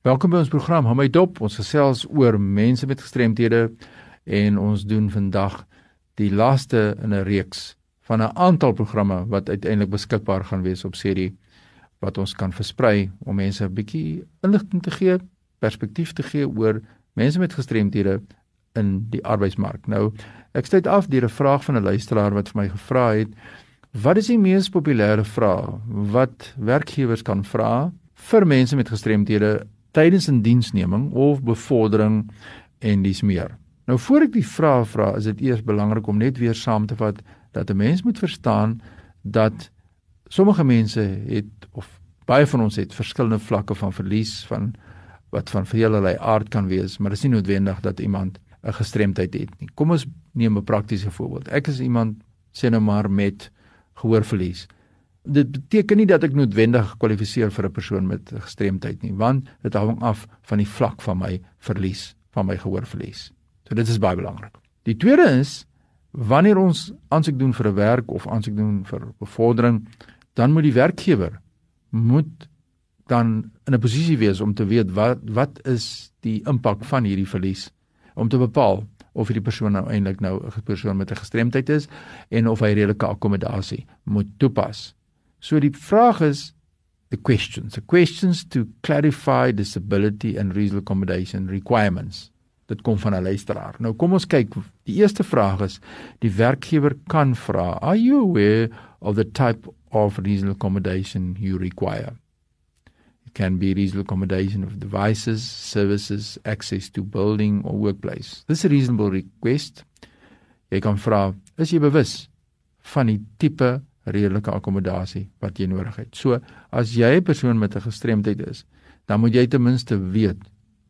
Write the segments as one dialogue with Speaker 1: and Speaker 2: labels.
Speaker 1: Welkom by ons program Hou my dop. Ons gesels oor mense met gestremthede en ons doen vandag die laaste in 'n reeks van 'n aantal programme wat uiteindelik beskikbaar gaan wees op serie wat ons kan versprei om mense 'n bietjie inligting te gee, perspektief te gee oor mense met gestremthede in die arbeidsmark. Nou, ek sluit af deur 'n vraag van 'n luisteraar wat vir my gevra het: "Wat is die mees populêre vraag wat werkgewers kan vra vir mense met gestremthede tydens 'n diensneming of bevordering en dis meer. Nou voor ek die vraag vra, is dit eers belangrik om net weer saam te vat dat 'n mens moet verstaan dat sommige mense het of baie van ons het verskillende vlakke van verlies van wat van hulle aard kan wees, maar dit is nie noodwendig dat iemand 'n gestremdheid het nie. Kom ons neem 'n praktiese voorbeeld. Ek is iemand sê nou maar met gehoorverlies dit beteken nie dat ek noodwendig gekwalifiseer vir 'n persoon met gestremdheid nie, want dit hang af van die vlak van my verlies, van my gehoorverlies. So dit is baie belangrik. Die tweede is wanneer ons aansoek doen vir 'n werk of aansoek doen vir bevordering, dan moet die werkgewer moet dan in 'n posisie wees om te weet wat wat is die impak van hierdie verlies om te bepaal of hierdie persoon nou eintlik nou 'n persoon met 'n gestremdheid is en of hy redelike akkommodasie moet toepas. So die vraag is the questions, the questions to clarify disability and reasonable accommodation requirements. Dit kom van 'n luisteraar. Nou kom ons kyk. Die eerste vraag is die werkgewer kan vra, "Are you aware of the type of reasonable accommodation you require?" It can be reasonable accommodation of devices, services, access to building or workplace. This is a reasonable request. Jy kan vra, "Is jy bewus van die tipe redelike akkommodasie wat jy nodig het. So as jy 'n persoon met 'n gestremdheid is, dan moet jy ten minste weet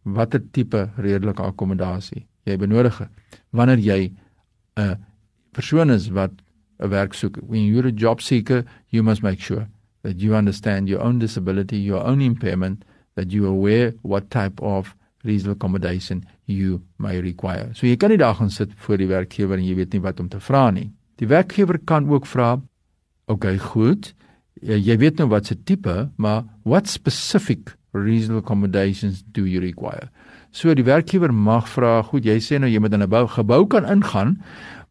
Speaker 1: watter tipe redelike akkommodasie jy benodig wanneer jy 'n persoon is wat 'n werk soek. When you're a job seeker, you must make sure that you understand your own disability, your own impairment, that you are aware what type of reasonable accommodation you may require. So jy kan nie daar gaan sit voor die werkgewer en jy weet nie wat om te vra nie. Die werkgewer kan ook vra Okay, goed. Ja, jy weet nou wat se tipe, maar what specific reasonable accommodations do you require? So die werkgewer mag vra, goed, jy sê nou jy moet in 'n gebou kan ingaan,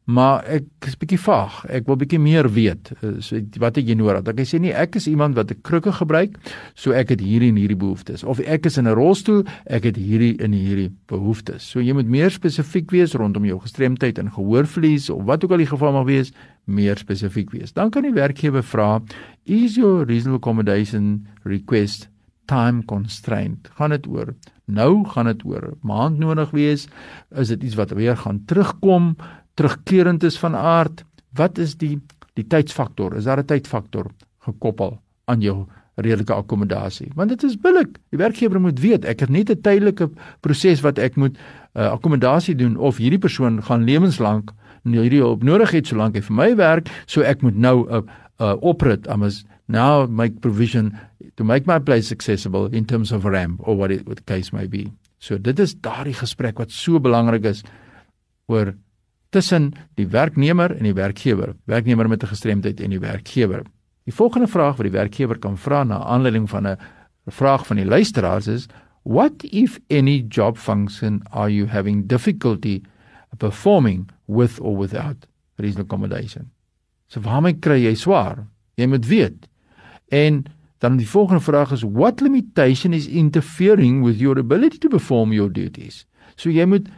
Speaker 1: maar ek is bietjie vaag. Ek wil bietjie meer weet. Eh, so wat het jy nodig? Dan kan jy sê nee, ek is iemand wat 'n krukke gebruik, so ek het hierdie en hierdie behoeftes. Of ek is in 'n rolstoel, ek het hierdie en hierdie behoeftes. So jy moet meer spesifiek wees rondom jou gestremdheid en gehoorverlies of wat ook al die geval mag wees, meer spesifiek wees. Dan kan die werkgewer vra, "Is your reasonable accommodation request time constrained?" Gaan dit oor nou gaan dit oor maand nodig wees? Is dit iets wat weer gaan terugkom? Terugkerend is van aard, wat is die die tydsfaktor? Is daar 'n tydfaktor gekoppel aan jou redelike akkommodasie? Want dit is billik. Die werkgewer moet weet ek het net 'n tydelike proses wat ek moet uh, akkommodasie doen of hierdie persoon gaan lewenslank hierdie op nodig het solank hy vir my werk, so ek moet nou 'n uh, uh, oprit I must now make provision to make my place accessible in terms of ramp or what it what the case may be. So dit is daardie gesprek wat so belangrik is oor tussen die werknemer en die werkgewer, werknemer met 'n gestremdheid en die werkgewer. Die volgende vraag wat die werkgewer kan vra na aanleiding van 'n vraag van die luisteraars is: What if any job function are you having difficulty performing with or without reasonable accommodation? So waarmee kry jy swaar? Jy moet weet. En dan die volgende vraag is: What limitation is interfering with your ability to perform your duties? So jy moet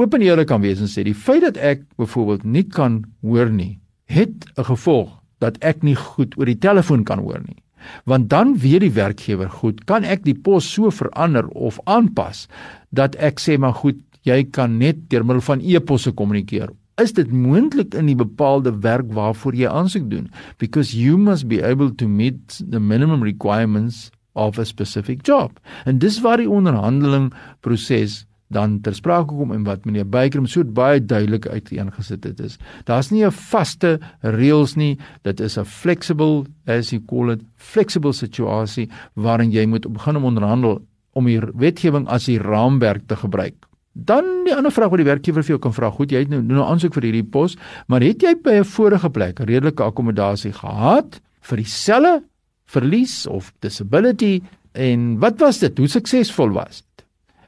Speaker 1: oop en eerlik kan wees en sê die feit dat ek byvoorbeeld nie kan hoor nie, het 'n gevolg dat ek nie goed oor die telefoon kan hoor nie. Want dan weet die werkgewer goed, kan ek die pos so verander of aanpas dat ek sê maar goed, jy kan net deur middel van e-posse kommunikeer. Is dit moontlik in die bepaalde werk waarvoor jy aansoek doen? Because you must be able to meet the minimum requirements of a specific job. En dis waar die onderhandeling proses dan ter sprake kom en wat meneer Beyker so baie duidelik uiteengesit het is. Daar's nie 'n vaste reëls nie. Dit is 'n flexible as you call it flexible situasie waarin jy moet begin om onderhandel om hier wetgewing as die raamwerk te gebruik. Dan die ander vraag wat die werkgewer vir jou kan vra, goed, jy het nou nou aansoek vir hierdie pos, maar het jy by 'n vorige plek redelike akkommodasie gehad vir dieselfde verlies of disability En wat was dit? Hoe suksesvol was dit?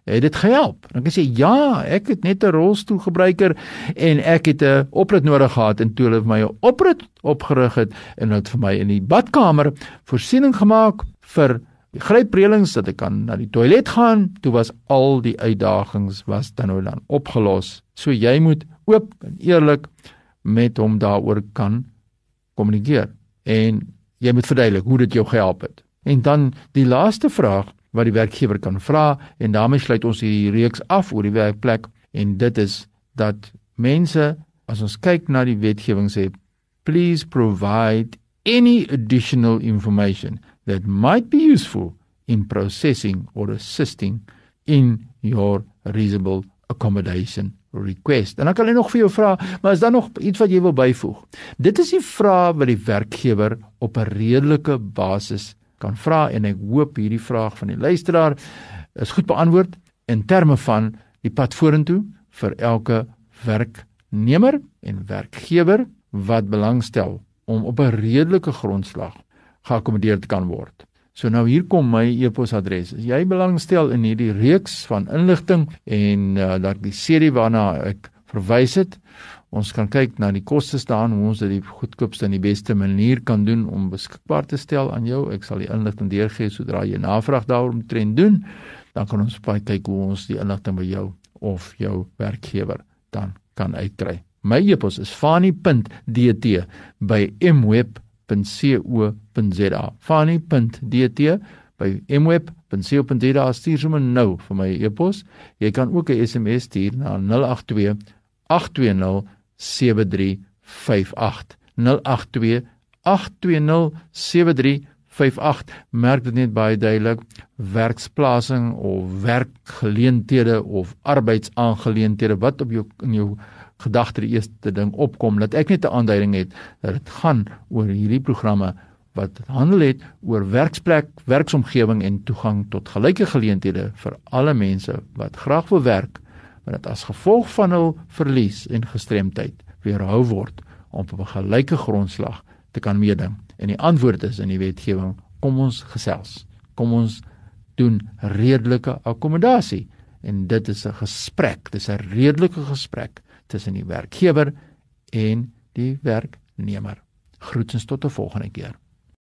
Speaker 1: Het dit gehelp? Dan kan jy sê ja, ek het net 'n rolstoelgebruiker en ek het 'n oprit nodig gehad en toe hulle vir my 'n oprit opgerig het en dit vir my in die badkamer voorsiening gemaak vir grypreelings dat ek kan na die toilet gaan. Toe was al die uitdagings was dan nou dan opgelos. So jy moet oop en eerlik met hom daaroor kan kommunikeer en jy moet verduidelik hoe dit jou gehelp het. En dan die laaste vraag wat die werkgewer kan vra en daarmee sluit ons hierdie reeks af oor die werkplek en dit is dat mense as ons kyk na die wetgewing sê please provide any additional information that might be useful in processing or assisting in your reasonable accommodation request. En dan kan hulle nog vir jou vra, maar is daar nog iets wat jy wil byvoeg? Dit is die vraag wat die werkgewer op 'n redelike basis kan vra en ek hoop hierdie vraag van die luisteraar is goed beantwoord in terme van die pad vorentoe vir elke werknemer en werkgewer wat belangstel om op 'n redelike grondslag geakkommodeer te kan word. So nou hier kom my e-posadres. As jy belangstel in hierdie reeks van inligting en uh, dat die serie waarna ek verwys het, Ons kan kyk na die kostes daan hoe ons dit die goedkoopste en die beste manier kan doen om beskikbaar te stel aan jou. Ek sal die inligting deurgee sodra jy navraag daaroor trend doen. Dan kan ons baie kyk hoe ons die inligting by jou of jou werkgewer dan kan uitkry. My e-pos is fani.dt by mweb.co.za. fani.dt by mweb.co.za stuur sommer nou vir my e-pos. Jy kan ook 'n SMS stuur na 082 820 7358 merk dit net baie duidelik werksplasing of werkgeleenthede of arbeidsaangeleenthede wat op jou in jou gedagte die eerste ding opkom dat ek net 'n aanduiding het dat dit gaan oor hierdie programme wat handel het oor werksplek, werksomgewing en toegang tot gelyke geleenthede vir alle mense wat graag wil werk maar dit as gevolg van hul verlies en gestremdheid weerhou word om op 'n gelyke grondslag te kan meeding. En die antwoord is in die wetgewing: kom ons gesels. Kom ons doen redelike akkommodasie en dit is 'n gesprek, dis 'n redelike gesprek tussen die werkgewer en die werknemer. Groetens tot 'n volgende keer.